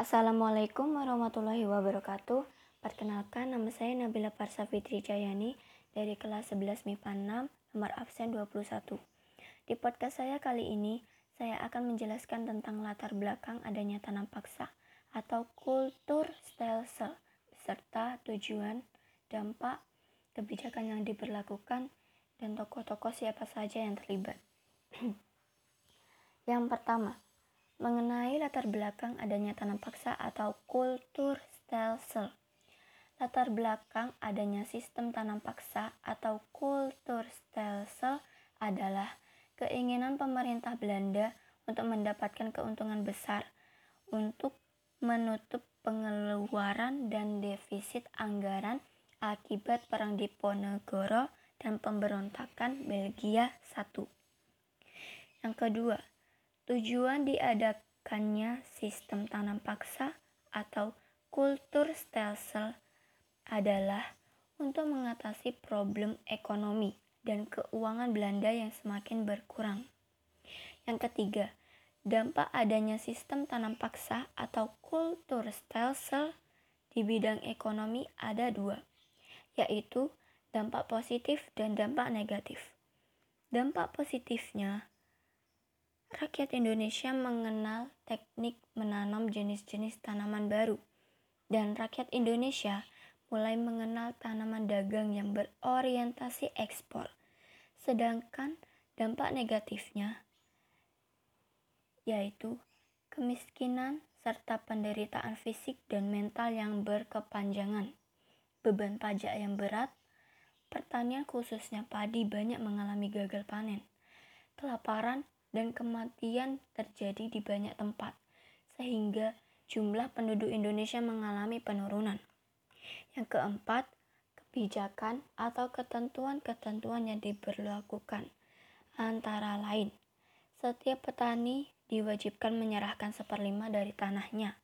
Assalamualaikum warahmatullahi wabarakatuh. Perkenalkan nama saya Nabila Parsa Fitri Jayani dari kelas 11 MIPA 6 nomor absen 21. Di podcast saya kali ini, saya akan menjelaskan tentang latar belakang adanya tanam paksa atau kultur style cell serta tujuan, dampak, kebijakan yang diberlakukan, dan tokoh-tokoh siapa saja yang terlibat. yang pertama, mengenai latar belakang adanya tanam paksa atau kultur stem cell. Latar belakang adanya sistem tanam paksa atau kultur stem cell adalah keinginan pemerintah Belanda untuk mendapatkan keuntungan besar untuk menutup pengeluaran dan defisit anggaran akibat Perang Diponegoro dan pemberontakan Belgia I. Yang kedua, Tujuan diadakannya sistem tanam paksa atau kultur stelsel adalah untuk mengatasi problem ekonomi dan keuangan Belanda yang semakin berkurang. Yang ketiga, dampak adanya sistem tanam paksa atau kultur stelsel di bidang ekonomi ada dua, yaitu dampak positif dan dampak negatif. Dampak positifnya rakyat Indonesia mengenal teknik menanam jenis-jenis tanaman baru, dan rakyat Indonesia mulai mengenal tanaman dagang yang berorientasi ekspor. Sedangkan dampak negatifnya yaitu kemiskinan serta penderitaan fisik dan mental yang berkepanjangan, beban pajak yang berat, pertanian khususnya padi banyak mengalami gagal panen, kelaparan dan kematian terjadi di banyak tempat, sehingga jumlah penduduk Indonesia mengalami penurunan. Yang keempat, kebijakan atau ketentuan-ketentuan yang diberlakukan, antara lain, setiap petani diwajibkan menyerahkan seperlima dari tanahnya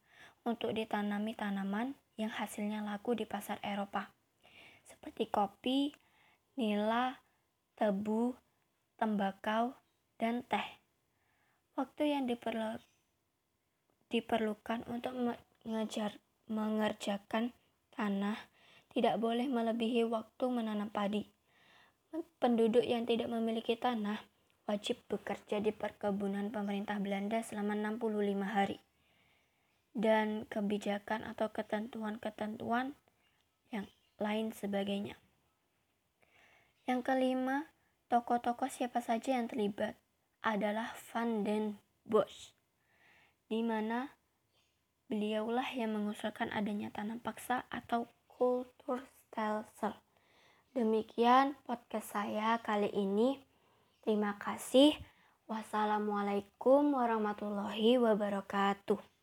untuk ditanami tanaman yang hasilnya laku di pasar Eropa, seperti kopi, nila, tebu, tembakau, dan teh. Waktu yang diperlu, diperlukan untuk mengejar, mengerjakan tanah tidak boleh melebihi waktu menanam padi. Penduduk yang tidak memiliki tanah wajib bekerja di perkebunan pemerintah Belanda selama 65 hari. Dan kebijakan atau ketentuan-ketentuan yang lain sebagainya. Yang kelima, tokoh-tokoh siapa saja yang terlibat adalah Van den Bosch, di mana beliaulah yang mengusulkan adanya tanam paksa atau kultur stelsel. Demikian podcast saya kali ini. Terima kasih. Wassalamualaikum warahmatullahi wabarakatuh.